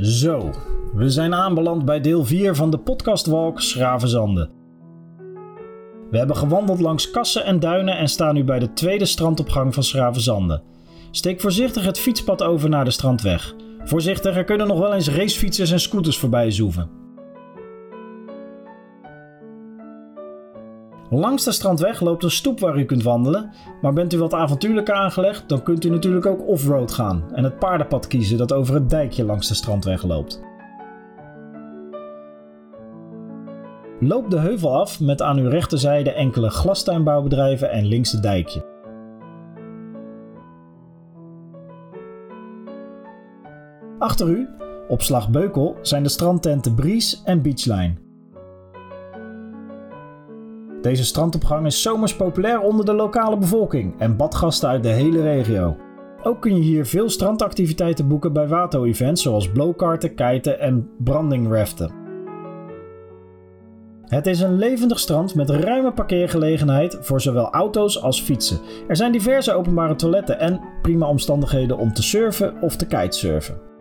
Zo, we zijn aanbeland bij deel 4 van de podcastwalk Schravenzande. We hebben gewandeld langs kassen en duinen en staan nu bij de tweede strandopgang van Schravenzande. Steek voorzichtig het fietspad over naar de strandweg. Voorzichtig, er kunnen nog wel eens racefietsers en scooters voorbij zoeven. Langs de strandweg loopt een stoep waar u kunt wandelen, maar bent u wat avontuurlijker aangelegd, dan kunt u natuurlijk ook offroad gaan en het paardenpad kiezen dat over het dijkje langs de strandweg loopt. Loop de heuvel af met aan uw rechterzijde enkele glastuinbouwbedrijven en links het dijkje. Achter u, op slag Beukel, zijn de strandtenten Breeze en Beachline. Deze strandopgang is zomers populair onder de lokale bevolking en badgasten uit de hele regio. Ook kun je hier veel strandactiviteiten boeken bij Wato-events zoals blowkarten, kiten en brandingraften. Het is een levendig strand met ruime parkeergelegenheid voor zowel auto's als fietsen. Er zijn diverse openbare toiletten en prima omstandigheden om te surfen of te kitesurfen.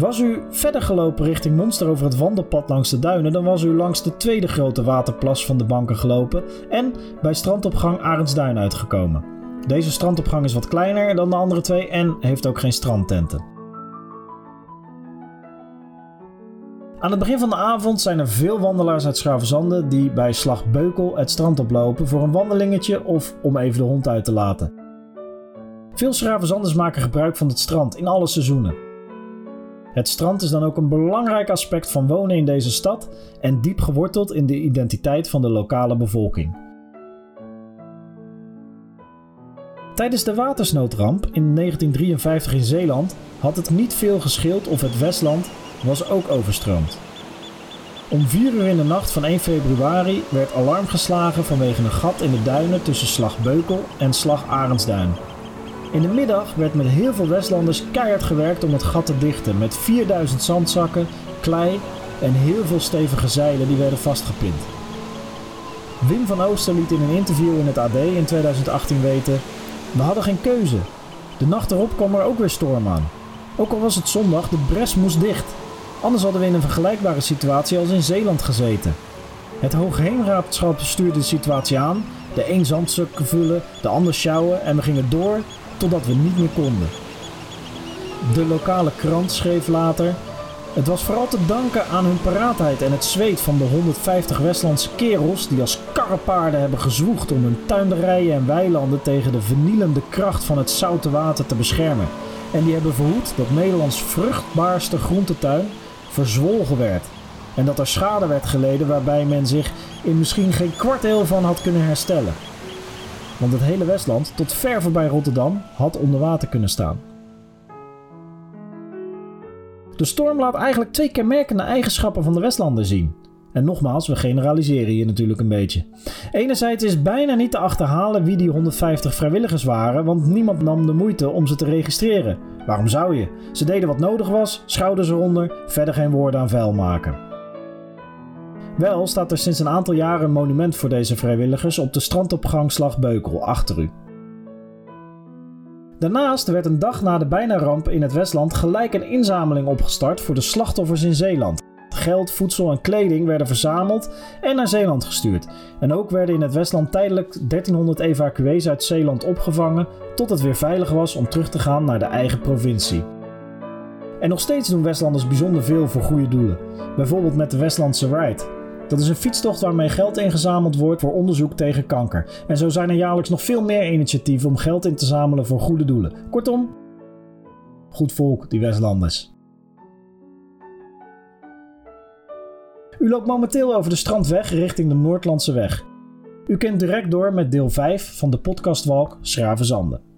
Was u verder gelopen richting Monster over het wandelpad langs de duinen, dan was u langs de tweede grote waterplas van de banken gelopen en bij strandopgang Arendsduin uitgekomen. Deze strandopgang is wat kleiner dan de andere twee en heeft ook geen strandtenten. Aan het begin van de avond zijn er veel wandelaars uit Schravenzande die bij Slag Beukel het strand oplopen voor een wandelingetje of om even de hond uit te laten. Veel Schravenzanders maken gebruik van het strand in alle seizoenen. Het strand is dan ook een belangrijk aspect van wonen in deze stad en diep geworteld in de identiteit van de lokale bevolking. Tijdens de watersnoodramp in 1953 in Zeeland had het niet veel gescheeld of het Westland was ook overstroomd. Om 4 uur in de nacht van 1 februari werd alarm geslagen vanwege een gat in de duinen tussen Slag Beukel en Slag Arendsduin. In de middag werd met heel veel Westlanders keihard gewerkt om het gat te dichten met 4000 zandzakken, klei en heel veel stevige zeilen die werden vastgepind. Wim van Ooster liet in een interview in het AD in 2018 weten: We hadden geen keuze. De nacht erop kwam er ook weer storm aan. Ook al was het zondag, de bres moest dicht. Anders hadden we in een vergelijkbare situatie als in Zeeland gezeten. Het Hoogheemraadschap stuurde de situatie aan. De een zandstuk vullen, de ander sjouwen en we gingen door totdat we niet meer konden. De lokale krant schreef later: Het was vooral te danken aan hun paraatheid en het zweet van de 150 Westlandse kerels die als karrepaarden hebben gezwoegd om hun tuinderijen en weilanden tegen de vernielende kracht van het zoute water te beschermen. En die hebben verhoed dat Nederlands vruchtbaarste groentetuin verzwolgen werd. En dat er schade werd geleden waarbij men zich in misschien geen kwart eeuw van had kunnen herstellen want het hele Westland, tot ver voorbij Rotterdam, had onder water kunnen staan. De storm laat eigenlijk twee kenmerkende eigenschappen van de Westlanden zien. En nogmaals, we generaliseren hier natuurlijk een beetje. Enerzijds is bijna niet te achterhalen wie die 150 vrijwilligers waren, want niemand nam de moeite om ze te registreren. Waarom zou je? Ze deden wat nodig was, schouders eronder, verder geen woorden aan vuil maken. Wel staat er sinds een aantal jaren een monument voor deze vrijwilligers op de strandopgang Slag Beukel achter u. Daarnaast werd een dag na de bijna ramp in het Westland gelijk een inzameling opgestart voor de slachtoffers in Zeeland. Geld, voedsel en kleding werden verzameld en naar Zeeland gestuurd. En ook werden in het Westland tijdelijk 1300 evacuees uit Zeeland opgevangen tot het weer veilig was om terug te gaan naar de eigen provincie. En nog steeds doen Westlanders bijzonder veel voor goede doelen. Bijvoorbeeld met de Westlandse Ride. Dat is een fietstocht waarmee geld ingezameld wordt voor onderzoek tegen kanker. En zo zijn er jaarlijks nog veel meer initiatieven om geld in te zamelen voor goede doelen. Kortom, goed volk, die Westlanders. U loopt momenteel over de strandweg richting de Noordlandse weg. U kent direct door met deel 5 van de podcastwalk Schravenzanden.